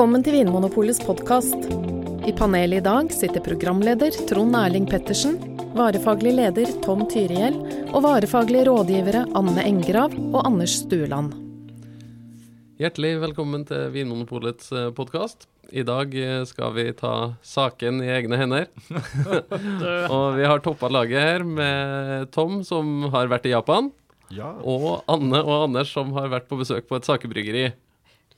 Velkommen til Vinmonopolets podkast. I panelet i dag sitter programleder Trond Erling Pettersen, varefaglig leder Tom Tyrihjell og varefaglige rådgivere Anne Engrav og Anders Stueland. Hjertelig velkommen til Vinmonopolets podkast. I dag eh, skal vi ta saken i egne hender. og vi har toppa laget her med Tom, som har vært i Japan. Ja. Og Anne og Anders, som har vært på besøk på et sakebryggeri.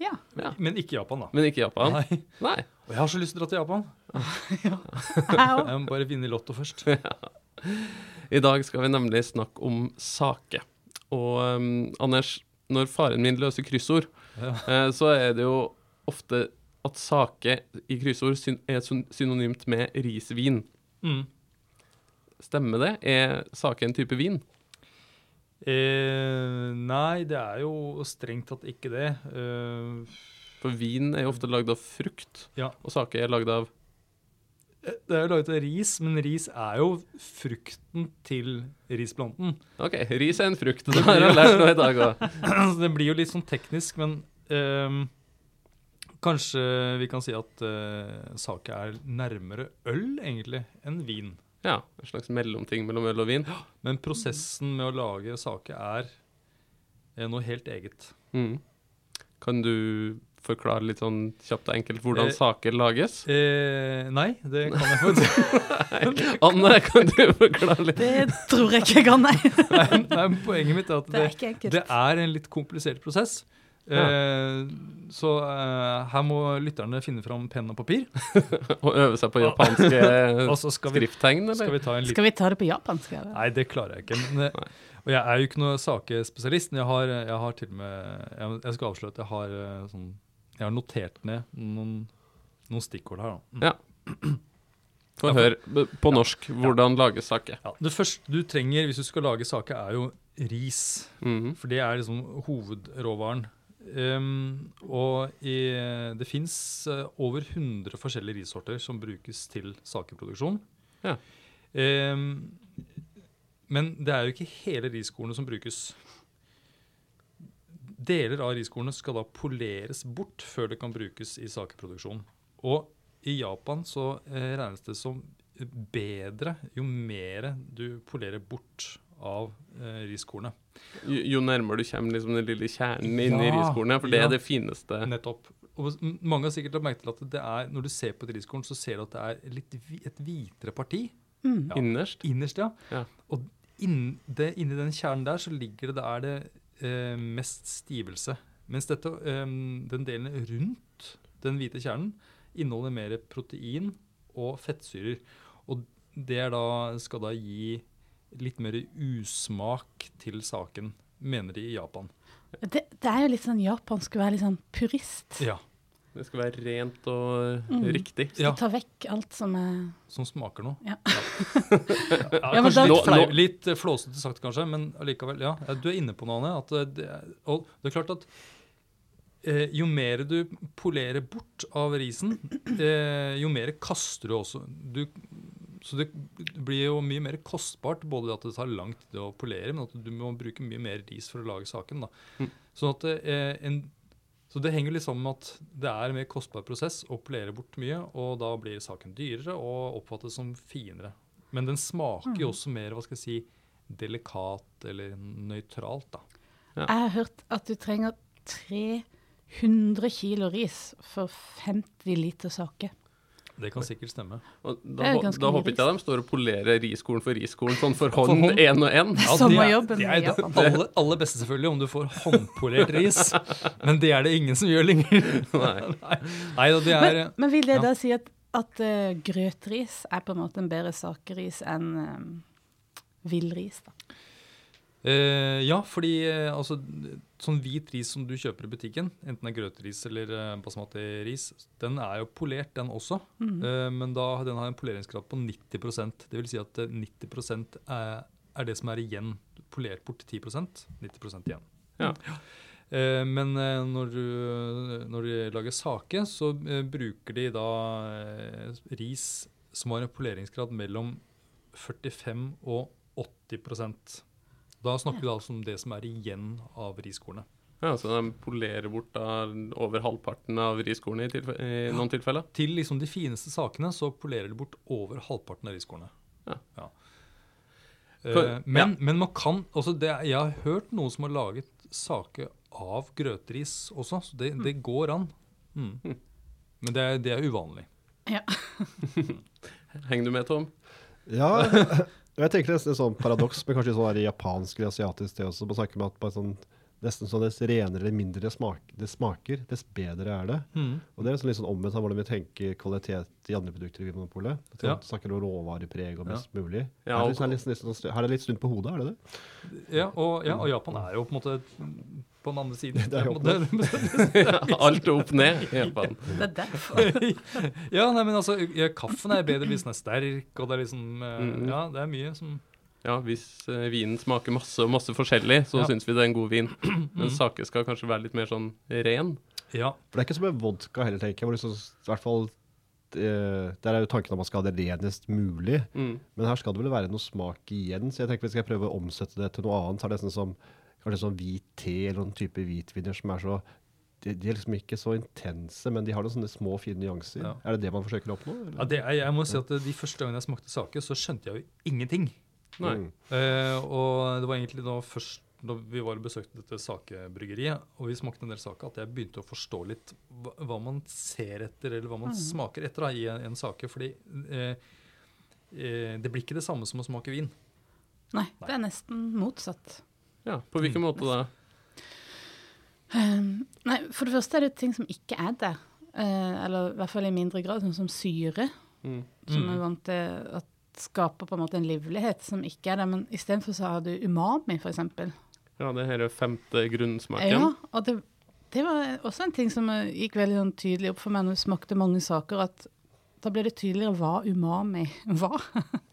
Ja. Men, Men ikke Japan, da. Men ikke Japan. Nei. Nei. Og jeg har så lyst til å dra til Japan. Jeg Jeg må bare vinne i Lotto først. I dag skal vi nemlig snakke om sake. Og um, Anders, når faren min løser kryssord, Ja. eh, så er det jo ofte at sake i kryssord syn er synonymt med risvin. Mm. Stemmer det? Er sake en type vin? Eh, nei, det er jo strengt tatt ikke det. Eh, For vin er jo ofte lagd av frukt, Ja. og sake er lagd av det er jo laget av ris, men ris er jo frukten til risplanten. OK, ris er en frukt. Det har jeg lært noe i dag òg. Det blir jo litt sånn teknisk, men eh, kanskje vi kan si at eh, sake er nærmere øl, egentlig, enn vin. Ja, en slags mellomting mellom øl og vin. Men prosessen med å lage sake er er noe helt eget. Mm. Kan du forklare litt sånn kjapt og enkelt hvordan Eh, saker lages? Eh, nei, det kan jeg ikke. Anne, kan du forklare litt? Det tror jeg ikke jeg kan, nei. nei, nei, Poenget mitt er at Det det, er, det er en litt komplisert prosess. Eh, så eh, her må lytterne finne fram penn og papir. og øve seg på japanske skrifttegn, eller? skal vi, skrifttegn, skal vi ta en Skal vi ta det på japansk? eller? Nei, det klarer jeg ikke. Men, og jeg er jo ikke noen sakespesialist. Men jeg har, jeg har til og med Jeg, jeg skal avsløre at jeg har eh, sånn Jeg har notert ned noen, noen stikkord her. Da. Mm. Ja. Få høre på norsk hvordan lages sake. Ja, det første du trenger hvis du skal lage sake, er jo ris. Mhm. For det er liksom hovedråvaren. Ehm, og i, det fins over 100 forskjellige rissorter som brukes til sakeproduksjon. Ja. Um, men det er jo ikke hele riskornet som brukes. Deler av riskornet skal da poleres bort før det kan brukes i sakeproduksjon. Og i Japan så eh, regnes det som bedre jo mer du polerer bort av eh, riskornet. Jo, jo nærmere du kommer liksom den lille kjernen inn i Ja, riskornet, for det ja. er det fineste. Nettopp. Og mange har sikkert lagt merke til at det er, når du ser på et riskorn, så ser du at det er litt, et hvitere parti. Mm. Ja. Innerst. Innerst, ja. Ja. Og inn, det, inni den kjernen der så ligger det, det er det eh, mest stivelse. Mens dette, eh, den delen rundt den hvite kjernen inneholder mer protein og fettsyrer. Og det er da, skal da gi litt mer usmak til saken, mener de i Japan. Det, det er jo litt sånn Japan skulle være litt sånn purist. Ja, Det skal være rent og Mm. riktig. Skal Ja. ta vekk alt som er Som smaker noe. Ja. ja, Ja, da- litt, flau, litt flåsete sagt, kanskje, men allikevel. Ja, Ja, du er inne på noe, Anne. At eh, det, er- og det er klart at eh, jo mer du polerer bort av risen, eh, jo mer kaster du også. Du, så det blir jo mye mer kostbart, både at det tar lang tid å polere, men at du må bruke mye mer ris for å lage saken. da. Mm. Sånn at eh, en så det henger litt sammen med at det er en mer kostbar prosess å polere bort mye, og da blir saken dyrere og oppfattes som finere. Men den smaker jo også mer hva skal jeg si, delikat eller nøytralt. da. Ja. Jeg har hørt at du trenger 300 kilo ris for 50 liter sake. Det kan sikkert stemme. Og da, da håper ikke jeg de står og polerer riskorn for riskorn sånn for hånd hånd. én og én. Ja, det er, det er det aller, aller beste selvfølgelig om du får håndpolert ris, men det er det ingen som gjør lenger. Nei. Nei, det er Men, men vil det ja. da si at, at uh, grøtris er på en måte en bedre sakeris enn um, villris? da? Uh, ja, fordi uh, altså, sånn hvit ris som du kjøper i butikken, enten det er grøteris eller uh, basmati-ris, den er jo polert, den også. Mm. Eh, men da, den har en poleringsgrad på 90% Det vil si at eh, 90 er, er det som er igjen. Polert bort 10% 90% igjen. Ja. Eh, men eh, når, du, når de lager sake, så eh, bruker de da eh, ris som har en poleringsgrad mellom 45 og 80 Da snakker vi altså om det som er igjen av riskornet. Ja, Så de polerer bort da over halvparten av riskornet i, i noen tilfeller? Til liksom de fineste sakene så polerer de bort over halvparten av riskornet. Ja. ja. For- men, ja. men man kan altså det, Jeg har hørt noen som har laget saker av grøtris også, så det, det går an. Mm. Mm. Men det er, det er uvanlig. Henger du med, Tom? Ja, jeg tenker nesten et sånn paradoks, men kanskje sånn japansk eller asiatisk det også. Man om at bare sånn, nesten sånn dess renere eller mindre det, smak, det smaker, dess bedre er det. Mm. Og det er sånn litt sånn omvendt av hvordan vi tenker kvalitet i andre produkter i Vinmonopolet. Ja. Snakker om råvarepreg og best mulig. Ja, Her er det litt, litt, litt, sånn- her er det litt snudd på hodet, er det det? Ja, og, ja, og Japan er jo på en måte på den andre siden. Det er jo måte- Alt er opp ned i Japan. Det er derfor. ja, nei, men altså, ja, kaffen er bedre hvis den er sterk, og det er liksom eh, Mhm. Ja, det er mye som Ja, Hvis eh, vinen smaker masse og masse forskjellig, så Ja. syns vi det er en god vin. Mm. Men sake skal kanskje være litt mer sånn ren. Ja. For det er ikke som med vodka heller, tenker jeg. Liksom, i hvert fall, eh, der er jo tanken om man skal ha det renest mulig. Mm. Men her skal det vel være noe smak igjen, så jeg tenker vi skal prøve å omsette det til noe annet. Så er det sånn som kanskje sånn hvit te eller noen type hvitviner som er så de, de er liksom ikke så intense, men de har noen sånne små, fine nyanser. Ja. Er det det man forsøker å oppnå? eller? ja det er, jeg må si at De første gangene jeg smakte sake, så skjønte jeg jo ingenting. Nei. Mm. Eh, og det var egentlig da først da vi var og besøkte dette sakebryggeriet, og vi smakte en del sake, at jeg begynte å forstå litt hva, hva man ser etter, eller hva man smaker etter da, i en, en sake. Fordi eh, eh, det blir ikke det samme som å smake vin. Nei, det er nesten motsatt. Ja, På hvilken måte da? Um, nei, for det første er det ting som ikke er der. Uh, eller i hvert fall i mindre grad, sånn som syre. Mm. Som Mm. er vant til at skaper på en måte en livlighet som ikke er der. Men istedenfor så har du umami, f.eks. Ja, det her er femte grunnsmaken. Ja, og det, det var også en ting som gikk veldig sånn tydelig opp for meg når vi smakte mange saker, at da ble det tydeligere hva umami var.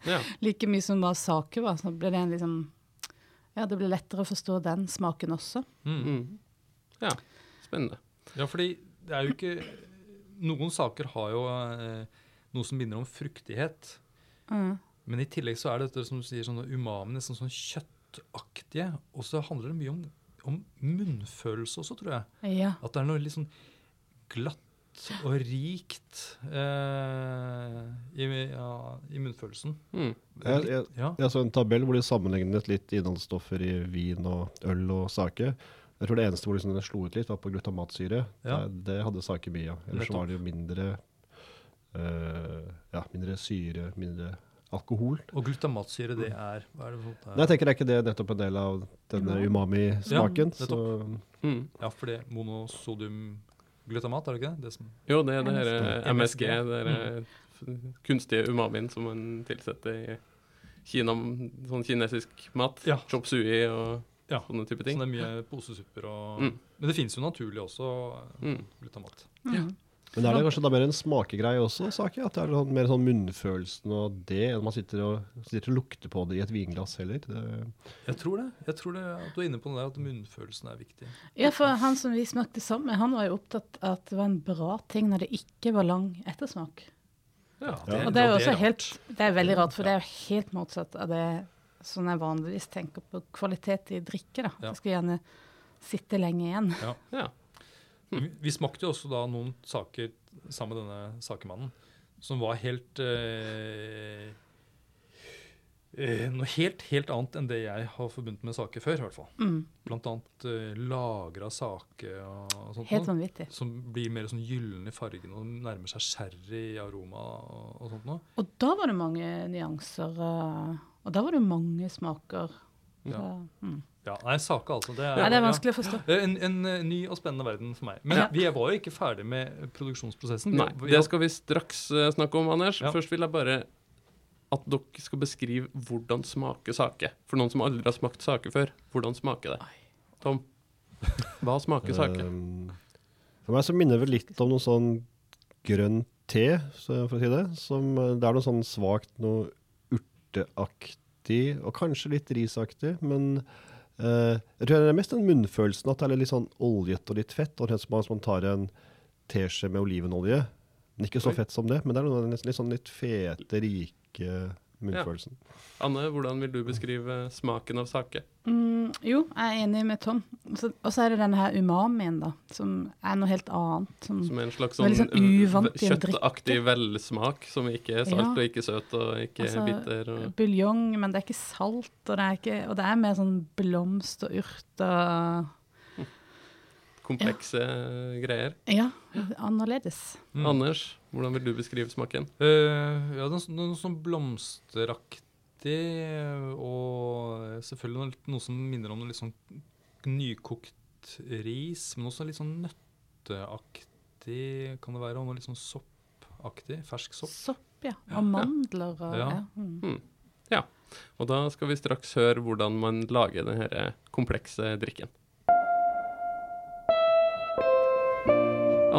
Ja. like mye som hva sake var. Så ble det en liksom Ja, det ble lettere å forstå den smaken også. Mm. Mm. ja. Spennende. Ja, fordi det er jo ikke Noen saker har jo eh, noe som minner om fruktighet. Mm. Men i tillegg så er det dette som du sier, sånne umami, nesten sånn kjøttaktige. Og så handler det mye om, om munnfølelse også, tror jeg. Ja. At det er noe litt sånn glatt og rikt eh, i, ja, i munnfølelsen. Mm. Jeg, jeg, Ja. jeg så en tabell hvor de sammenlignet litt innholdsstoffer i vin og øl og sake. Jeg tror det eneste hvor liksom det slo ut litt, var på glutamatsyre. Ja. Det, det hadde sake mye av. Ellers så var det jo mindre, ja, mindre syre, mindre alkohol. Og glutamatsyre, det er Hva er det for noe? Men jeg tenker er ikke det nettopp en del av denne umami-smaken? Ja, så Mm. Ja, for det monosodiumglutamat, er det ikke det? det som, Jo, det er det her eh, MSG, MSG. det er mm. kunstige umamien som man tilsetter i Kina, sånn kinesisk mat. Ja. Chop sui og Ja. sånne type så det er mye posesupper og Mm. Men det finnes jo naturlig også eh, Mm. glutamat. Mm. Men er det kanskje da mer en smakegreie også, Saki? At det er mer sånn munnfølelsen og det, enn man sitter og, sitter og lukter på det i et vinglass heller? Det, Jeg tror det. Jeg tror det, at du er inne på det der at munnfølelsen er viktig. Ja, for han som vi smakte sammen med, han var jo opptatt av at det var en bra ting når det ikke var lang ettersmak. Ja, det, Og det er jo også helt Det er veldig rart, for det er jo helt motsatt av det som jeg vanligvis tenker på kvalitet i drikke. da. Ja. Det skal gjerne sitte lenge igjen. Ja. Vi, vi smakte jo også da noen saker sammen med denne sakemannen som var helt eh, eh, Noe helt, helt annet enn det jeg har forbundet med saker før, i hvert fall. Mm. Blant annet eh, lagra saker og, og sånt. Helt noe, vanvittig. som blir mer sånn gyllen i fargen og nærmer seg sherry i aroma og, og sånt noe. Og da var det mange nyanser, eh, og da var det mange smaker. Ja. Så, mm. Ja, Nei, sake altså. Det er, Nei, det er ja. vanskelig å forstå. Er En, en eh, ny og spennende verden for meg. Men Ja. vi var jo ikke ferdig med produksjonsprosessen. Nei, det skal vi straks eh, snakke om, Anders. Ja. Først vil jeg bare at dere skal beskrive hvordan smaker sake. For noen som aldri har smakt sake før, hvordan smaker det? Tom, hva smaker sake? Um, for meg så minner det litt om noe sånn grønn te, for å si det. Som, det er noe sånn svakt noe urteaktig, og kanskje litt risaktig, men jeg tror det er mest den munnfølelsen at det er litt sånn oljet og litt fett, og det er som om man tar en teskje med olivenolje. Men ikke så fett som det, men det er noe litt sånn litt fete, rike munnfølelsen. Anne, hvordan vil du beskrive smaken av sake? Mm, jo, jeg er enig med Tom. Og så er det denne her umamien, da, som er noe helt annet. Som, Som er en slags sånn sånn uvant i en kjøttaktig velsmak, som ikke er salt Ja. og ikke søt og ikke Altså, bitter. Og buljong, men det er ikke salt, og det er, ikke, og det er mer sånn blomst og urter. Komplekse greier. Ja, annerledes. Mm. Anders, hvordan vil du beskrive smaken? Uh, ja, noe, den, sånn blomsteraktig, og selvfølgelig noe, noe som minner om noe litt sånn nykokt ris, men også litt sånn nøtteaktig kan det være, og noe litt sånn soppaktig, fersk sopp. Sopp, ja. Og mandler. Og, Ja. ja. Mm. Og da skal vi straks høre hvordan man lager denne komplekse drikken.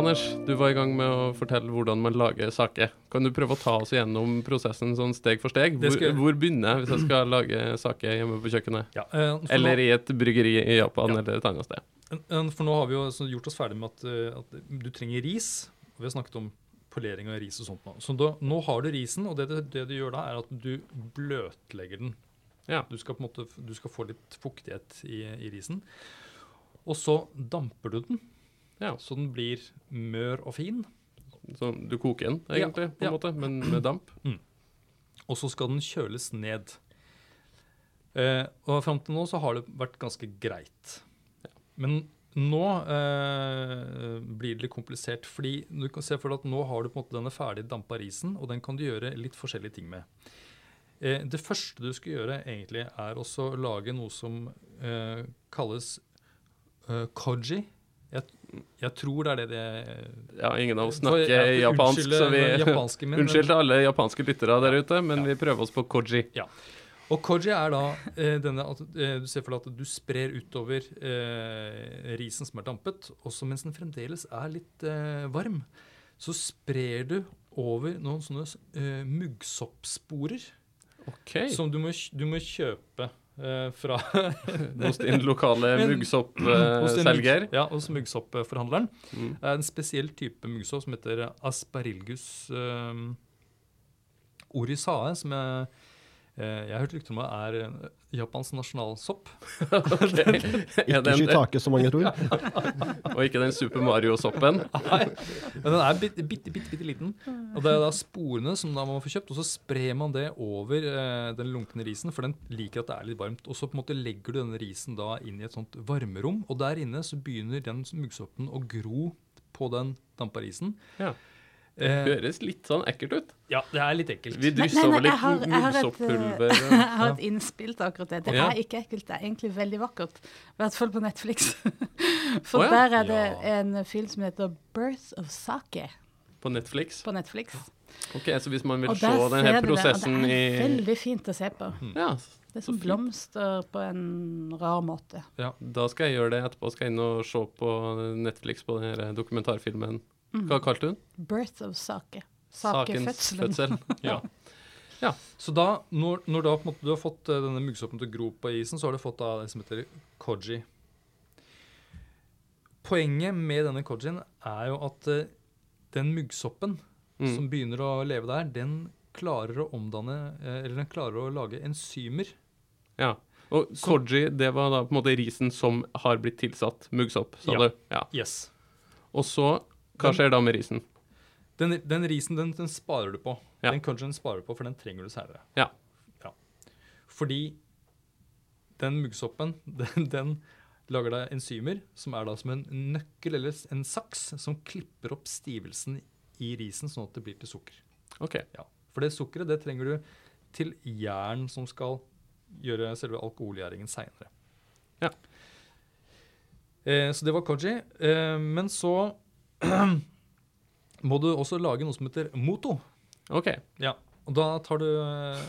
Anders, du var i gang med å fortelle hvordan man lager sake. Kan du prøve å ta oss gjennom prosessen sånn steg for steg? Hvor, skal hvor begynner jeg hvis jeg skal lage sake hjemme på kjøkkenet? Ja, eh, Eller nå, i et bryggeri i Japan Ja. eller et annet sted? eh, for nå har vi jo gjort oss ferdig med at, eh, at du trenger ris. Vi har snakket om polering av ris og sånt nå. Så da, nå har du risen, og det, det, det du gjør da, er at du bløtlegger den. Ja. Du skal på en måte du skal få litt fuktighet i, i risen. Og så damper du den, Ja. så den blir mør og fin. Så du koker den Ja, egentlig, på en ja. måte, men med damp? Og så skal den kjøles ned. Eh, og fram til nå så har det vært ganske greit. Men nå eh, blir det litt komplisert, fordi du kan se for deg at nå har du på en måte denne ferdig dampa risen, og den kan du gjøre litt forskjellige ting med. Eh, det første du skal gjøre, egentlig, er også å lage noe som eh, kalles eh, koji. Jeg, jeg tror det er det det Ja, ingen av oss For- snakker ja, japansk, så vi japanske men- Unnskyld til alle japanske lyttere der ute, men vi prøver oss på koji. Ja. Og koji er da eh, denne at eh, du ser for deg at du sprer utover eh, risen som er dampet, også mens den fremdeles er litt eh, varm, så sprer du over noen sånne eh, muggsoppsporer okay. som du må, du må kjøpe eh, fra Hos din lokale muggsoppselger. Ja, hos muggsoppforhandleren. Mm. Er en spesiell type muggsopp som heter asparillgus um, orisae, som jeg, eh, jeg har hørt rykter om det er eh, Japans nasjonalsopp. Ok. Er Ikke den, shiitake, som mange tror. og ikke den Super Mario-soppen. Nei, men den er bitte, bitte, bitte, bitte liten. Og det er da sporene som da man får kjøpt, og så sprer man det over eh, den lunkne risen, for den liker at det er litt varmt. Og så på en måte legger du denne risen da inn i et sånt varmerom, og der inne så begynner den muggsoppen å gro på den dampa risen. Ja. Eh, Høres litt sånn ekkelt ut. ja, det er litt ekkelt. Vi dysser drysser over litt jeg har- jeg et, muggsoppulver. Jeg har et innspill til akkurat det. Det Ja. er ikke ekkelt, det er egentlig veldig vakkert. I hvert fall på Netflix. For oh, ja? der er det Ja. en film som heter 'Birth of Sake' På Netflix. på Netflix. Ok, Så hvis man vil se den denne prosessen i det, det er veldig fint å se på. Ja, Det er som blomster på en rar måte. da skal jeg gjøre det etterpå. Skal jeg inn og se på Netflix på denne dokumentarfilmen. Hva kalte hun? 'Birth of Sake'. Sakens fødselen. fødsel. Ja. Så da, når, når da på en måte du har fått eh, denne muggsoppen til å gro på isen, så har du fått da det som heter koji. Poenget med denne kojien er jo at uh, den muggsoppen Mm. som begynner å leve der, den klarer å omdanne uh, Eller den klarer å lage enzymer. Ja. Og koji, det var da på en måte risen som har blitt tilsatt muggsopp, sa Ja. du? Ja. Yes. Og så, hva skjer da med risen? Den, den risen den, den sparer du på. Ja. Den kojien sparer du på, for den trenger du særlig. Ja. ja. Fordi den muggsoppen, den, den lager deg enzymer som er da som en nøkkel eller en saks som klipper opp stivelsen i risen, sånn at det blir til sukker. OK. Ja. For det sukkeret det trenger du til jern som skal gjøre selve alkoholgjæringen seinere. Ja. Eh, så det var koji. Eh, men så må du også lage noe som heter moto. ok. Ja. Og da tar du eh,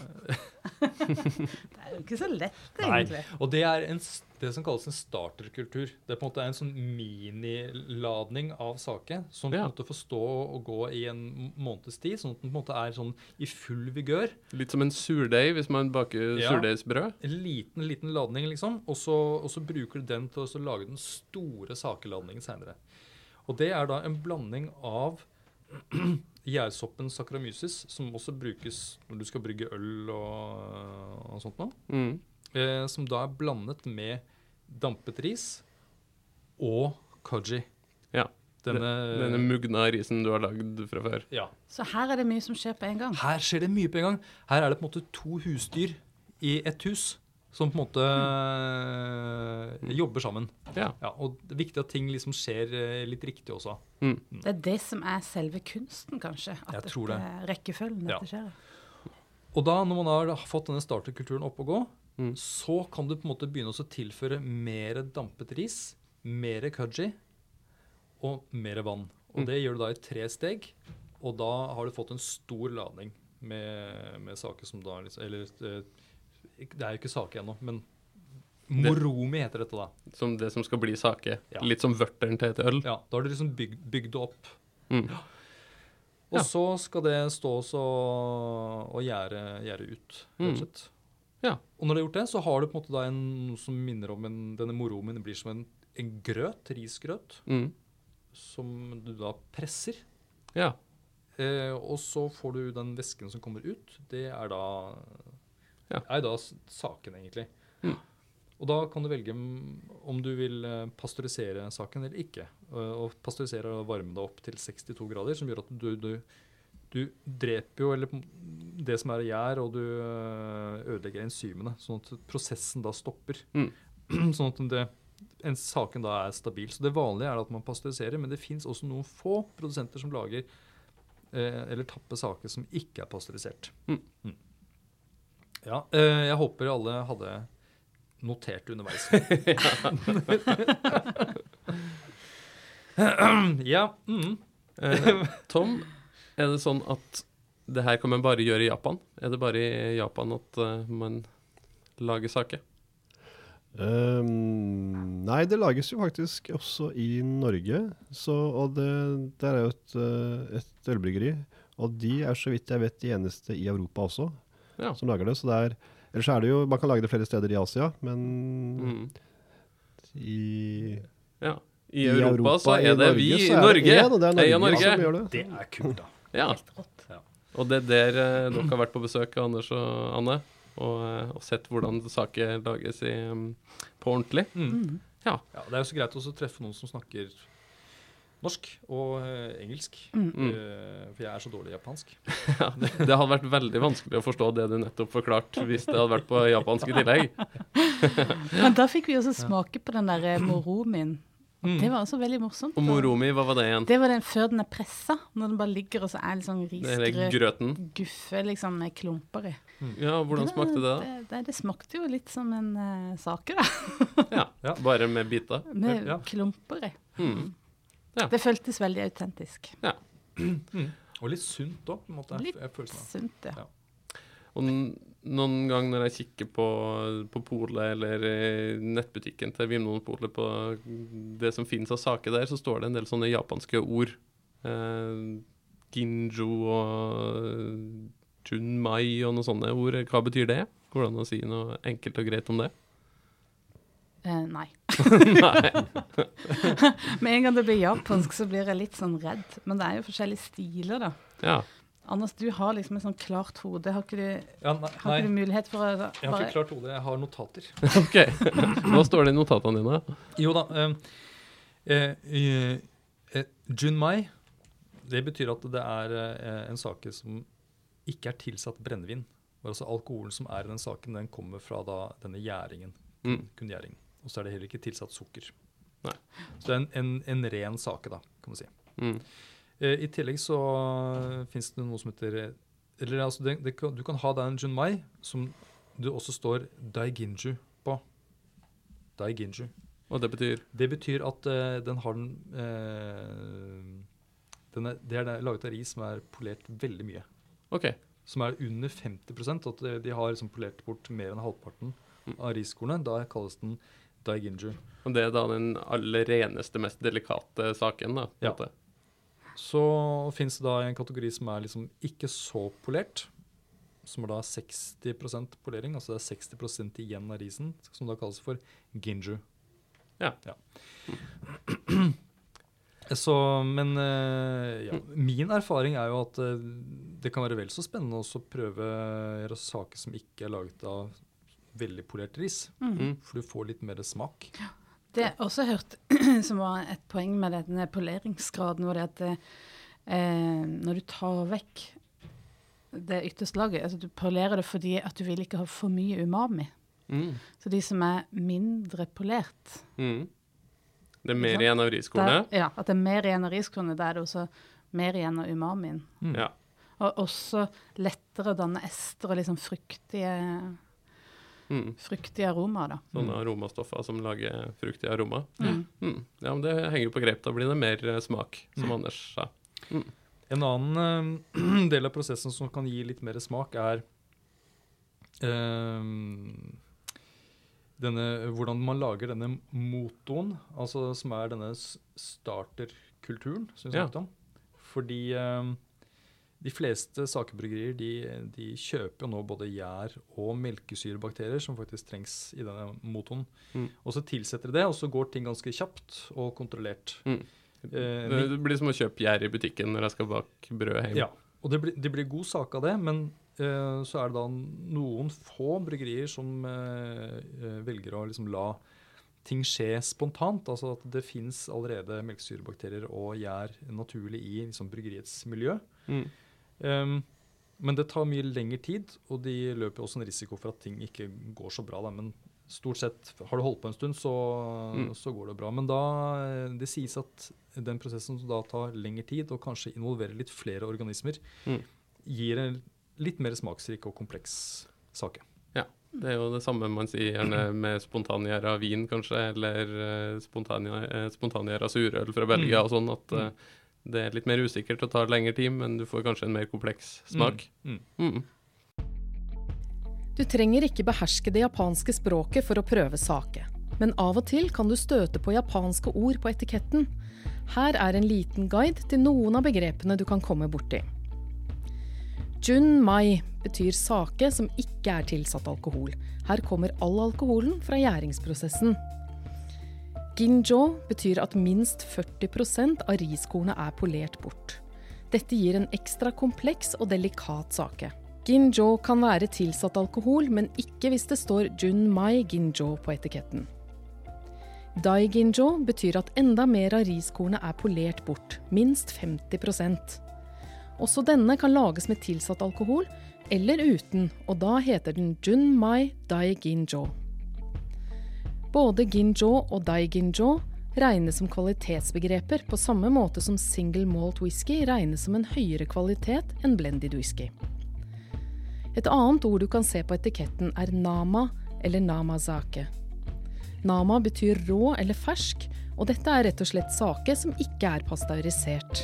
Det er jo ikke så lett, Nei. Og det er en, det som kalles en starterkultur. Det er på en måte en sånn miniladning av saken, som på Ja. en måte får stå og gå i en måneds tid, sånn at den på en måte er sånn i full vigør. Litt som en surdeig hvis man baker Ja. surdeigsbrød. En liten, liten ladning, liksom. Og så, og så bruker du den til å lage den store sakeladningen seinere. Og det er da en blanding av gjærsoppen saccharomyces, som også brukes når du skal brygge øl og, og sånt noe. Mm. Eh, som da er blandet med dampet ris og koji. Ja. Denne, Denne mugna risen du har lagd fra før. ja. Så her er det mye som skjer på en gang. Her skjer det mye på en gang. Her er det på en måte to husdyr i ett hus som på en måte mm. jobber sammen. Ja. Ja, og det er viktig at ting liksom skjer eh, litt riktig også. Mm. Det er det som er selve kunsten, kanskje. At Jeg tror det. er rekkefølgen Ja. dette skjer. Og da, når man har fått denne starterkulturen opp og gå, Mm. så kan du på en måte begynne også å tilføre mer dampet ris, mer kudji og mer vann. Og Mm. det gjør du da i tre steg, og da har du fått en stor ladning med, med saker som da liksom Eller eh, det er jo ikke sake ennå, men moromi heter dette da. Som det som skal bli sake. Ja. Litt som vørteren til et øl. Ja, Da har du liksom bygd, bygd det opp. Mm. Og Ja. så skal det stå også og gjære, gjære ut, rett Mm. og slett. Ja. Og når du har gjort det, så har du på en måte da en, noe som minner om en, denne moromen blir som en, en grøt, risgrøt, Mm. som du da presser. Ja. Eh, og så får du den væsken som kommer ut. Det er da, Ja. er da saken, egentlig. Mm. Og da kan du velge om- du vil eh, pasteurisere saken eller ikke. Eh, Og pasteurisere og varme det opp til 62 grader, som gjør at du, du, du dreper jo eller det som er i gjær, og du eh, ødelegger enzymene, sånn at prosessen da stopper. Mm. sånn at det, en, saken da er stabil. Så det vanlige er at man pasteuriserer, men det fins også noen få produsenter som lager eh, eller tapper saker som ikke er pasteurisert. Mm. Ja, eh, jeg håper alle hadde notert underveis. ja. Mm. Eh, Tom, er det sånn at det her kan man bare gjøre i Japan? Er det bare i Japan at eh, man lager saker? Um, nei, det lages jo faktisk også i Norge. Så, og det, der er jo et, et ølbryggeri. Og de er så vidt jeg vet de eneste i Europa også Ja. som lager det. Så det er Ellers er det jo Man kan lage det flere steder i Asia, men Mm. i ja. I Europa, så er det Norge, vi i er det Norge. det er Heia Norge Norge. som gjør det. Det er kult, da. Ja. Og det er der eh, dere har vært på besøk, Anders og Anne, og, eh, og sett hvordan saker lages i, mm, på ordentlig. Mm. Ja. Ja, Det er jo så greit også å treffe noen som snakker norsk og eh, engelsk. Mm. Mm. Eh, for jeg er så dårlig i japansk. Ja, det, det hadde vært veldig vanskelig å forstå det du nettopp forklarte, hvis det hadde vært på japansk i tillegg. Men da fikk vi også smake på den der moromien. moromin. Mm. Det var også veldig morsomt. Og moromi, hva var det igjen? Det var den før den er pressa, når den bare ligger og så er litt sånn Det er risgrøt grøten. guffe liksom med klumper i. Ja, hvordan var- smakte det da? Det, det, det smakte jo litt som en uh, sake, da. Ja, Ja. Bare med biter? Med Ja. klumper i. Mm. Ja. Det føltes veldig autentisk. Og litt sunt òg, på en måte. Litt sunt, ja. Ja. Og noen gang når jeg kikker på, på polet eller nettbutikken til Vinmonopolet på det som finnes av saker der, så står det en del sånne japanske ord. Eh, ginjo og junmai og noen sånne ord. Hva betyr det? Går det an å si noe enkelt og greit om det? Eh, nei. Nei. Med en gang det blir japansk, så blir jeg litt sånn redd. Men det er jo forskjellige stiler, da. Ja. Anders, du har liksom et sånn klart hode. Har ikke du, Ja, nei, har ikke du mulighet for å jeg har ikke klart hode, Jeg har notater. OK. Hva står det i notatene dine? Jo da. um, eh, eh, Junmai, det betyr at det er eh, en sake som ikke er tilsatt brennevin. Altså alkoholen som er i den saken, den kommer fra da denne gjæringen. Mm. Kun gjæring. Og så er det heller ikke tilsatt sukker. Nei. Så det er en, en, en ren sake, da, kan man si. Mm. Eh, I tillegg så fins det noe som heter eh, Eller altså, det, det, du kan ha deg en junmai som det også står daiginju på. Daiginju. Og det betyr Det betyr at uh, den har den uh, den er, Det er laget av ris som er polert veldig mye. OK. Som er under 50 At de- de har liksom polert bort mer enn halvparten av riskornet. Da kalles den daiginju. Og det er da den aller reneste, mest delikate saken, da. Ja. måte. Så fins det da en kategori som er liksom ikke så polert. Som er da 60% polering, altså det er 60 igjen av risen, som da kalles for ginju. Ja. ja. Så, men eh, ja, min erfaring er jo at eh, det kan være vel så spennende også å prøve saker som ikke er laget av veldig polert ris. Mm. For du får litt mer smak. Det jeg også hørt som var et poeng med denne poleringsgraden, var det at eh, når du tar vekk det ytterste laget altså Du polerer det fordi at du vil ikke ha for mye umami. Mm. Så de som er mindre polert Mm. Det er mer igjen av riskornet. Ja, at det er mer igjen av riskornet. Da er det også mer igjen av umamien. Mm. Ja. Og også lettere å danne ester og liksom fruktige, Mm. fruktige aromaer, da. Sånne aromastoffer som lager fruktig aroma. Mm. Mm. Ja, men det henger jo på grep. Da blir det mer eh, smak, som Mm. Anders sa. En annen uh, del av prosessen som kan gi litt mer smak, er uh, denne, hvordan man lager denne motoen, altså som er denne starterkulturen som vi Ja. snakket om. Fordi eh, de fleste sakebryggerier de, de kjøper jo nå både gjær- og melkesyrebakterier som faktisk trengs i denne motoren. Mm. Og så tilsetter de det, og så går ting ganske kjapt og kontrollert. Mm. Eh, Det blir som å kjøpe gjær i butikken når jeg skal bake brød hjemme. ja, og det blir, det blir god sak av det, men eh, så er det da noen få bryggerier som eh, eh, velger å liksom la ting skje spontant. Altså at det fins allerede melkesyrebakterier og gjær naturlig i liksom, bryggeriets miljø. Mm. Um, men det tar mye lengre tid, og de løper også en risiko for at ting ikke går så bra. Da. Men stort sett, har du holdt på en stund, så, Mm. så går det bra. Men da, det sies at den prosessen som da tar lengre tid, og kanskje involverer litt flere organismer, Mm. gir en litt mer smaksrik og kompleks sake. Det er jo det samme man sier gjerne med spontangjær vin, kanskje, eller uh, surøl fra Belgia Mm. og sånn, at eh, det er litt mer usikkert og tar lengre tid, men du får kanskje en mer kompleks smak. Mm. Mm. Du trenger ikke beherske det japanske språket for å prøve sake. Men av og til kan du støte på japanske ord på etiketten. Her er en liten guide til noen av begrepene du kan komme borti. Jun mai betyr sake som ikke er tilsatt alkohol. Her kommer all alkoholen fra gjæringsprosessen. Ginjo betyr at minst 40 av riskornet er polert bort. Dette gir en ekstra kompleks og delikat sake. Ginjo kan være tilsatt alkohol, men ikke hvis det står Jun Mai Ginjo på etiketten. Dai Ginjo betyr at enda mer av riskornet er polert bort, minst 50% Også denne kan lages med tilsatt alkohol, eller uten, og da heter den Jun Mai Dai Ginjo. Både Ginjo og Dai Ginjo regnes som kvalitetsbegreper på samme måte som single malt whisky regnes som en høyere kvalitet enn blended whisky. Et annet ord du kan se på etiketten er nama eller namazake. Nama betyr rå eller fersk, og dette er rett og slett sake som ikke er pasteurisert.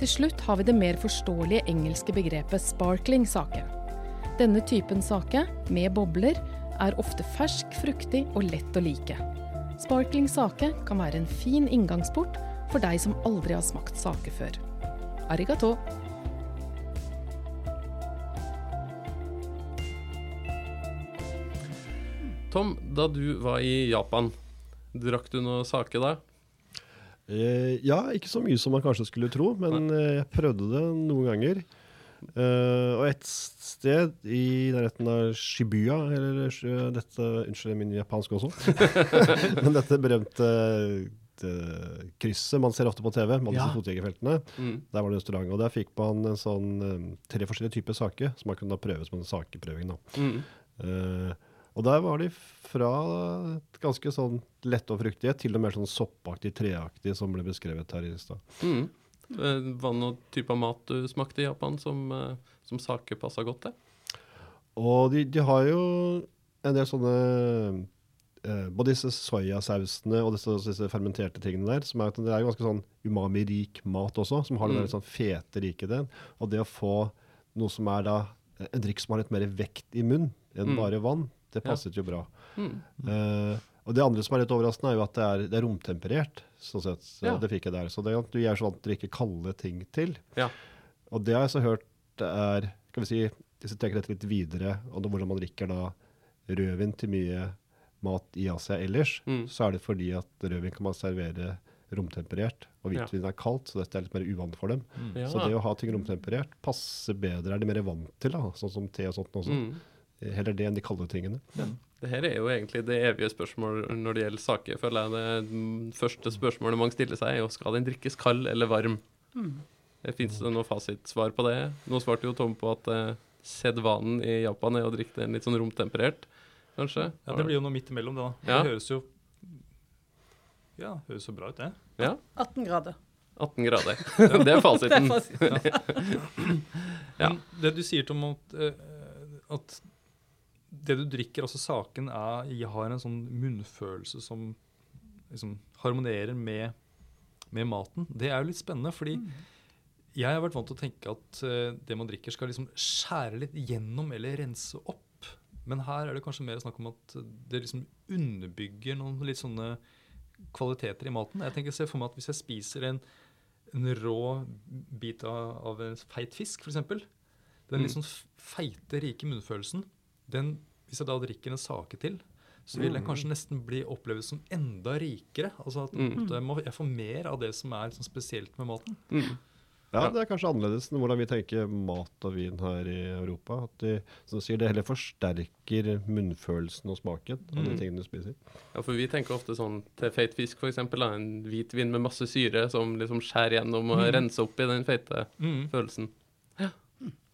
Til slutt har vi det mer forståelige engelske begrepet sparkling sake. Denne typen sake, med bobler, er ofte fersk, fruktig og lett å like. Sparkling sake kan være en fin inngangsport for deg som aldri har smakt sake før. Arigato! Tom, da du var i Japan, drakk du noe sake da? Eh, ja, ikke så mye som man kanskje skulle tro, men Nei. jeg prøvde det noen ganger. Eh, og et sted i nærheten av Shibuya, eller eh, dette Unnskyld min japansk også. men dette berømte eh, krysset man ser ofte på TV, man Ja. fotgjengerfeltene. Mm. Der var det restaurant, og der fikk man en sånn tre forskjellige typer saker som man kunne da prøve som en sakeprøving. Mm. Uh, og der var de fra et ganske sånn lette og fruktige til og mer sånn soppaktig, treaktig, som ble beskrevet her i stad. Mm. Eh, Var det noen type mat du smakte i Japan som, eh, som sake passa godt til? Og de, de har jo en del sånne eh, Både disse soyasausene og disse, disse fermenterte tingene der, som er, det er jo ganske sånn umami-rik mat også, som har det Mm. der sånn fete, rike delen. Og det å få noe som er da en drikk som har litt mer vekt i munnen enn Mm. bare vann, det passet jo bra. Mm. Eh, og det andre som er litt overraskende, er jo at det er, det er romtemperert. Sånn sett. Så Ja. Det fikk jeg der. Så det, er at du gjør vant til å drikke kalde ting til. Ja. Og det har jeg så hørt er skal vi si, Hvis du tenker dette litt videre, og hvordan man drikker da rødvin til mye mat i Asia ellers, Mm. så er det fordi at rødvin kan man servere romtemperert, og Ja. hvitvin er kaldt, så dette er litt mer uvant for dem. Mm. Ja. Så det å ha ting romtemperert passer bedre, er de mer vant til, da, sånn som te og sånt også. Mm. Heller det enn de kalde tingene. Det her er jo egentlig det evige spørsmålet når det gjelder saker. føler jeg Det første spørsmålet mange stiller seg, er jo skal den drikkes kald eller varm. Mm. Fins det noe fasitsvar på det? Nå svarte jo Tom på at eh, sedvanen i Japan er å drikke den litt sånn romtemperert, kanskje? Ja, det blir jo noe midt imellom, det. da. Ja. Det høres jo Ja, høres så bra ut, det. Ja, 18 grader. 18 grader. det er fasiten. Det er fasiten. Ja. Men det du sier, Tom, at, eh, at det du drikker, altså saken, er, har en sånn munnfølelse som liksom harmonerer med, med maten, det er jo litt spennende, fordi jeg har vært vant til å tenke at uh, det man drikker, skal liksom skjære litt gjennom eller rense opp. Men her er det kanskje mer snakk om at det liksom underbygger noen litt sånne kvaliteter i maten. Jeg tenker se for meg at Hvis jeg spiser en, en rå bit av, av en feit fisk, f.eks. Den litt Mm. sånn feite, rike munnfølelsen, den, hvis jeg da drikker en sake til, så vil den kanskje nesten bli oppleves som enda rikere. Altså at Mm. jeg, får mer av det som er liksom spesielt med maten. Mm. Ja, Ja. det er kanskje annerledes enn hvordan vi tenker mat og vin her i Europa. At de, som sier, det heller forsterker munnfølelsen og smaken av de Mm. tingene du spiser. Ja, for vi tenker ofte sånn til feit fisk, f.eks. En hvit vin med masse syre som liksom skjærer gjennom og Mm. renser opp i den feite Mm. følelsen.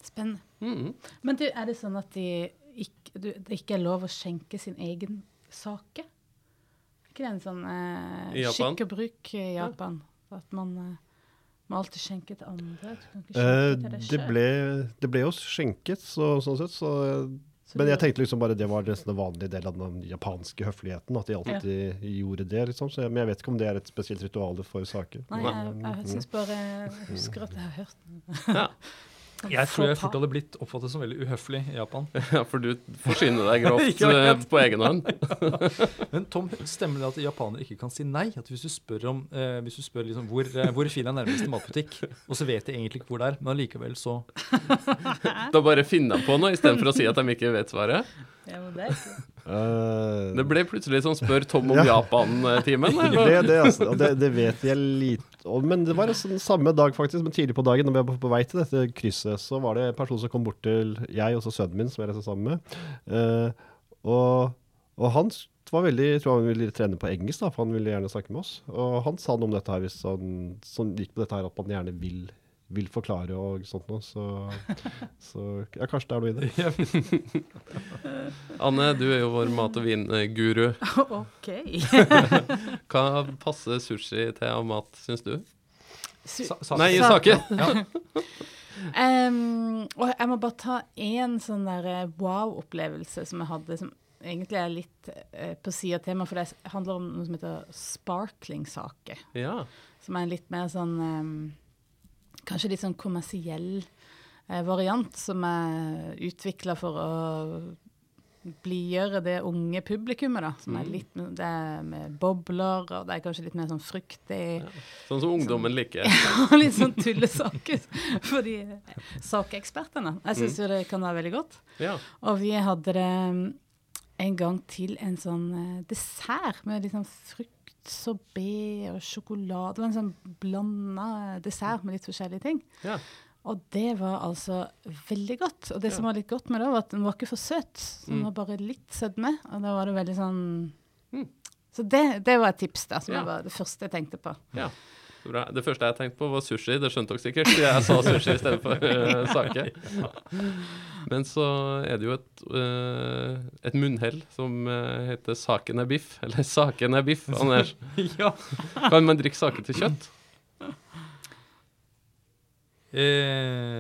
Spennende. Mm. Men du, er det sånn at de ikke, du, det ikke er lov å skjenke sin egen sake? Er ikke det en sånn eh, I Japan? skikk og bruk i Japan? At man eh, må alltid skjenke til andre? Du kan ikke Eh, skjenke til det, selv. ble, det ble jo skjenket, så, sånn sett. Så, Så men jeg tenkte liksom bare det var nesten en vanlig del av den japanske høfligheten. At de alltid gjorde det. liksom. Så jeg, men jeg vet ikke om det er et spesielt ritual for saker. Nei, jeg, jeg synes bare Jeg husker at jeg har hørt den. Ja. Jeg tror jeg fort hadde blitt oppfattet som veldig uhøflig i Japan. ja, for du forsyner deg grovt Ja, på egen hånd. Men Tom, stemmer det at japanere ikke kan si nei? At Hvis du spør, om, eh, hvis du spør liksom, hvor, eh, hvor finner jeg nærmeste matbutikk, og så vet de egentlig ikke hvor det er, men allikevel så Da bare finner de på noe istedenfor å si at de ikke vet svaret. Ja, det Eh, Det ble plutselig sånn Spør Tom om Japan-timen. det det, altså. Det, det vet jeg lite om. Men det var sånn, samme dag, faktisk, men tidlig på dagen, når vi var på vei til dette krysset, så var det en person som kom bort til jeg og sønnen min, som jeg reiste sammen med. Uh, og, og han var veldig, jeg tror han ville trene på engelsk, da, for han ville gjerne snakke med oss. Og han sa noe om dette her, hvis han som gikk på dette her, at man gjerne vil, vil forklare og sånt noe. Så, så ja, kanskje det er noe i det. Anne, du er jo vår mat- og vinguru. OK. Hva passer sushi til av mat, syns du? Su- sa, sa, Nei, i sake. um, og jeg må bare ta én sånn der eh, wow-opplevelse som jeg hadde, som egentlig er litt uh, på sida av temaet, for det handler om noe som heter sparkling-sake. Ja. Som er litt mer sånn em, Kanskje litt sånn kommersiell eh, variant, som er utvikla for å blidgjøre det unge publikummet, da. Som er Mm. litt det er med bobler, og det er kanskje litt mer sånn fruktig. Sånn som ungdommen liker. Ja, litt sånn tullesaker for de sakekspertene. Jeg syns jo det kan være veldig godt. Ja. Og vi hadde det mm, en gang til en sånn eh, dessert med litt sånn frukt, sorbé og sjokolade. Det var en sånn blanda dessert med litt forskjellige ting. ja. Og det var altså veldig godt. Og det som var litt godt med det, var at den var ikke for søt. Så den Mm. var bare litt sødme. Og da var det veldig sånn Mm. Så det, det var et tips, da, som Ja. var det første jeg tenkte på. ja. Bra. Det første jeg tenkte på, var sushi. Det skjønte dere sikkert. Jeg sa sushi i stedet for uh, sake. Men så er det jo et, uh, et munnhell som uh, heter 'saken er biff'. Eller 'saken er biff', Anders. ja. Kan man drikke sake til kjøtt? Eh.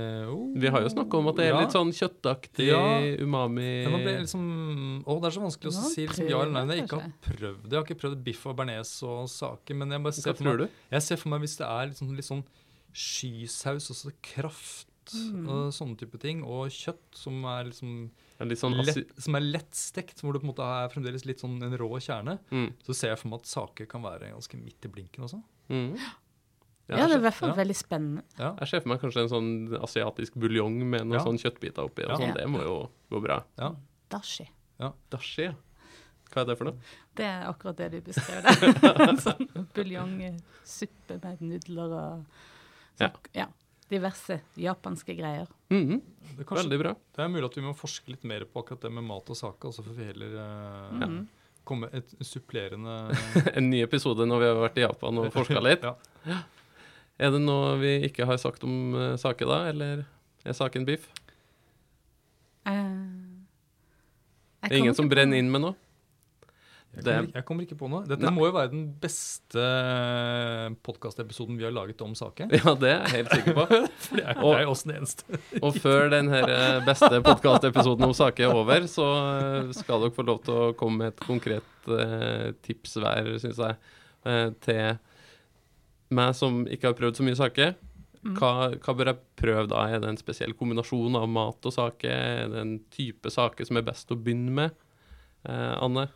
Vi har jo snakka om at det er Ja. litt sånn kjøttaktig Ja. umami Ja, det, liksom, å, det er så vanskelig å Ja, si liksom, ja eller nei. Jeg ikke har prøvd det. Jeg har ikke prøvd biff og bearnés og saker. Men jeg bare ser for meg, du? jeg ser for meg hvis det er litt sånn, litt sånn skysaus, altså kraft Mm. og sånne type ting, og kjøtt som er liksom Litt sånn lett, som er lettstekt, hvor det på en måte er fremdeles litt sånn en rå kjerne, Mm. så ser jeg for meg at saker kan være ganske midt i blinken også. Mm. Ja, det er i hvert fall ja. veldig spennende. Ja. jeg ser for meg kanskje en sånn asiatisk buljong med noen Ja. sånn kjøttbiter oppi. Og Ja. sånn. Det må jo gå bra. ja. Dashi. Dashi. Hva er det for noe? Det er akkurat det du beskrev der. En sånn buljongsuppe med nudler og Ja. sånn, ja. diverse japanske greier. Mhm, Det, er kanskje, Veldig bra. det er mulig at vi må forske litt mer på akkurat det med mat og sake. Altså for vi heller eh, Mhm. komme et supplerende En ny episode når vi har vært i Japan og forska litt. Ja. Er det noe vi ikke har sagt om uh, sake, da? Eller er saken biff? Uh, Det er ingen som brenner inn med noe? Jeg kommer, ikke- jeg kommer ikke på noe. Dette Nei. må jo være den beste podkastepisoden vi har laget om saken. Ja, det er jeg helt sikker på. For det er, Og- det er også den eneste. Og før den her eh, beste podkastepisoden om saken er over, så eh, skal dere få lov til å komme med et konkret uh, tips hver, syns jeg, uh, til meg som ikke har prøvd så mye sake. Mm. Hva, hva bør jeg prøve da? Er det en spesiell kombinasjon av mat og sake? Er det en type sake som er best å begynne med? Eh, Anne?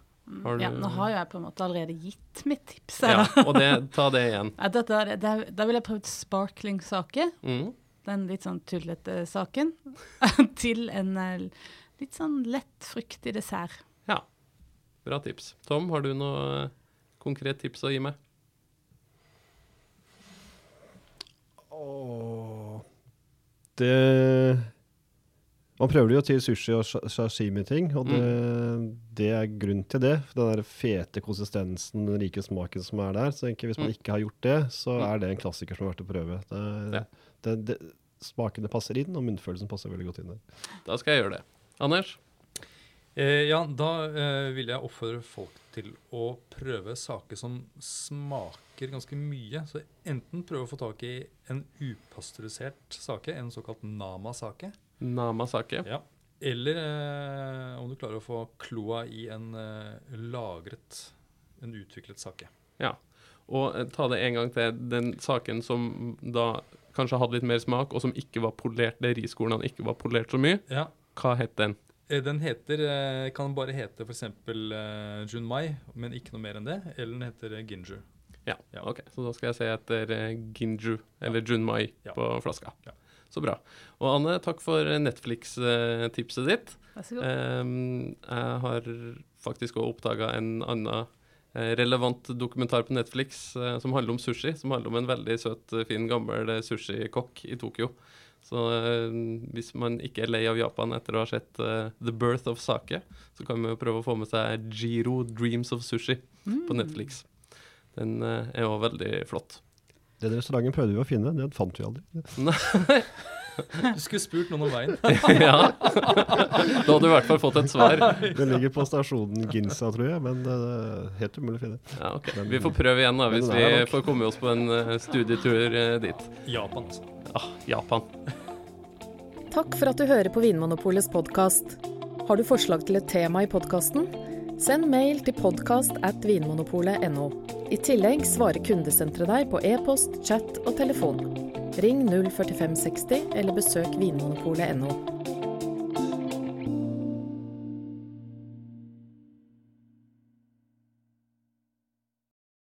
Har du- Ja, nå har jo jeg på en måte allerede gitt mitt tips. Ja, her, da. og det, ta det igjen. Ja, dette, det- da vil jeg prøve sparkling-sake. Mm. Den litt sånn tullete saken. til en eh, litt sånn lett fruktig dessert. Ja, bra tips. Tom, har du noe eh, konkret tips å gi meg? Åh, det Man prøver det jo til sushi og sashimi-ting, og det, det er grunn til det. Den der fete konsistensen, den rike smaken som er der. Så egentlig hvis man Mm. ikke har gjort det, så Mm. er det en klassiker som er verdt å prøve. Det, Ja. det, det, smakene passer inn, og munnfølelsen passer veldig godt inn der. Da skal jeg gjøre det. Anders? Eh, ja, da eh, vil jeg oppfordre folk til å prøve saker som smaker ganske mye. Så enten prøve å få tak i en upasteurisert sake, en såkalt nama-sake. Namasake. Ja. Eller eh, om du klarer å få kloa i en eh, lagret, en utviklet sake. Ja. Og ta det en gang til. Den saken som da kanskje hadde litt mer smak, og som ikke var polert, der riskornene ikke var polert så mye, Ja, hva het den? Eh, Den heter, eh, kan bare hete f.eks. Eh, Junmai, men ikke noe mer enn det. Eller den heter Ginju. Ja, Ja. ok. Så da skal jeg se etter Ginju, eller Junmai, Ja. på flaska. Ja. Så bra. Og Anne, takk for Netflix-tipset ditt. Vær så god. Ehm, jeg har faktisk òg oppdaga en annen relevant dokumentar på Netflix som handler om sushi. Som handler om en veldig søt, fin, gammel sushikokk i Tokyo. Så eh, hvis man ikke er lei av Japan etter å ha sett eh, The Birth of Sake, så kan man jo prøve å få med seg Jiro Dreams of Sushi Mm. på Netflix. Den eh, er òg veldig flott. Den restauranten prøvde vi å finne, den fant vi aldri. Du skulle spurt noen om veien. ja. Da hadde du i hvert fall fått et svar. Det ligger på stasjonen Ginsa, tror jeg, men det er helt umulig å finne. Ja, ok. Vi får prøve igjen da, hvis vi får komme oss på en eh, studietur eh, dit. Japan, Ja, Ah, Japan. Takk for at du hører på Vinmonopolets podkast. Har du forslag til et tema i podkasten? Send mail til podkast at vinmonopolet.no. I tillegg svarer kundesenteret deg på e-post, chat og telefon. Ring 04560 eller besøk vinmonopolet.no.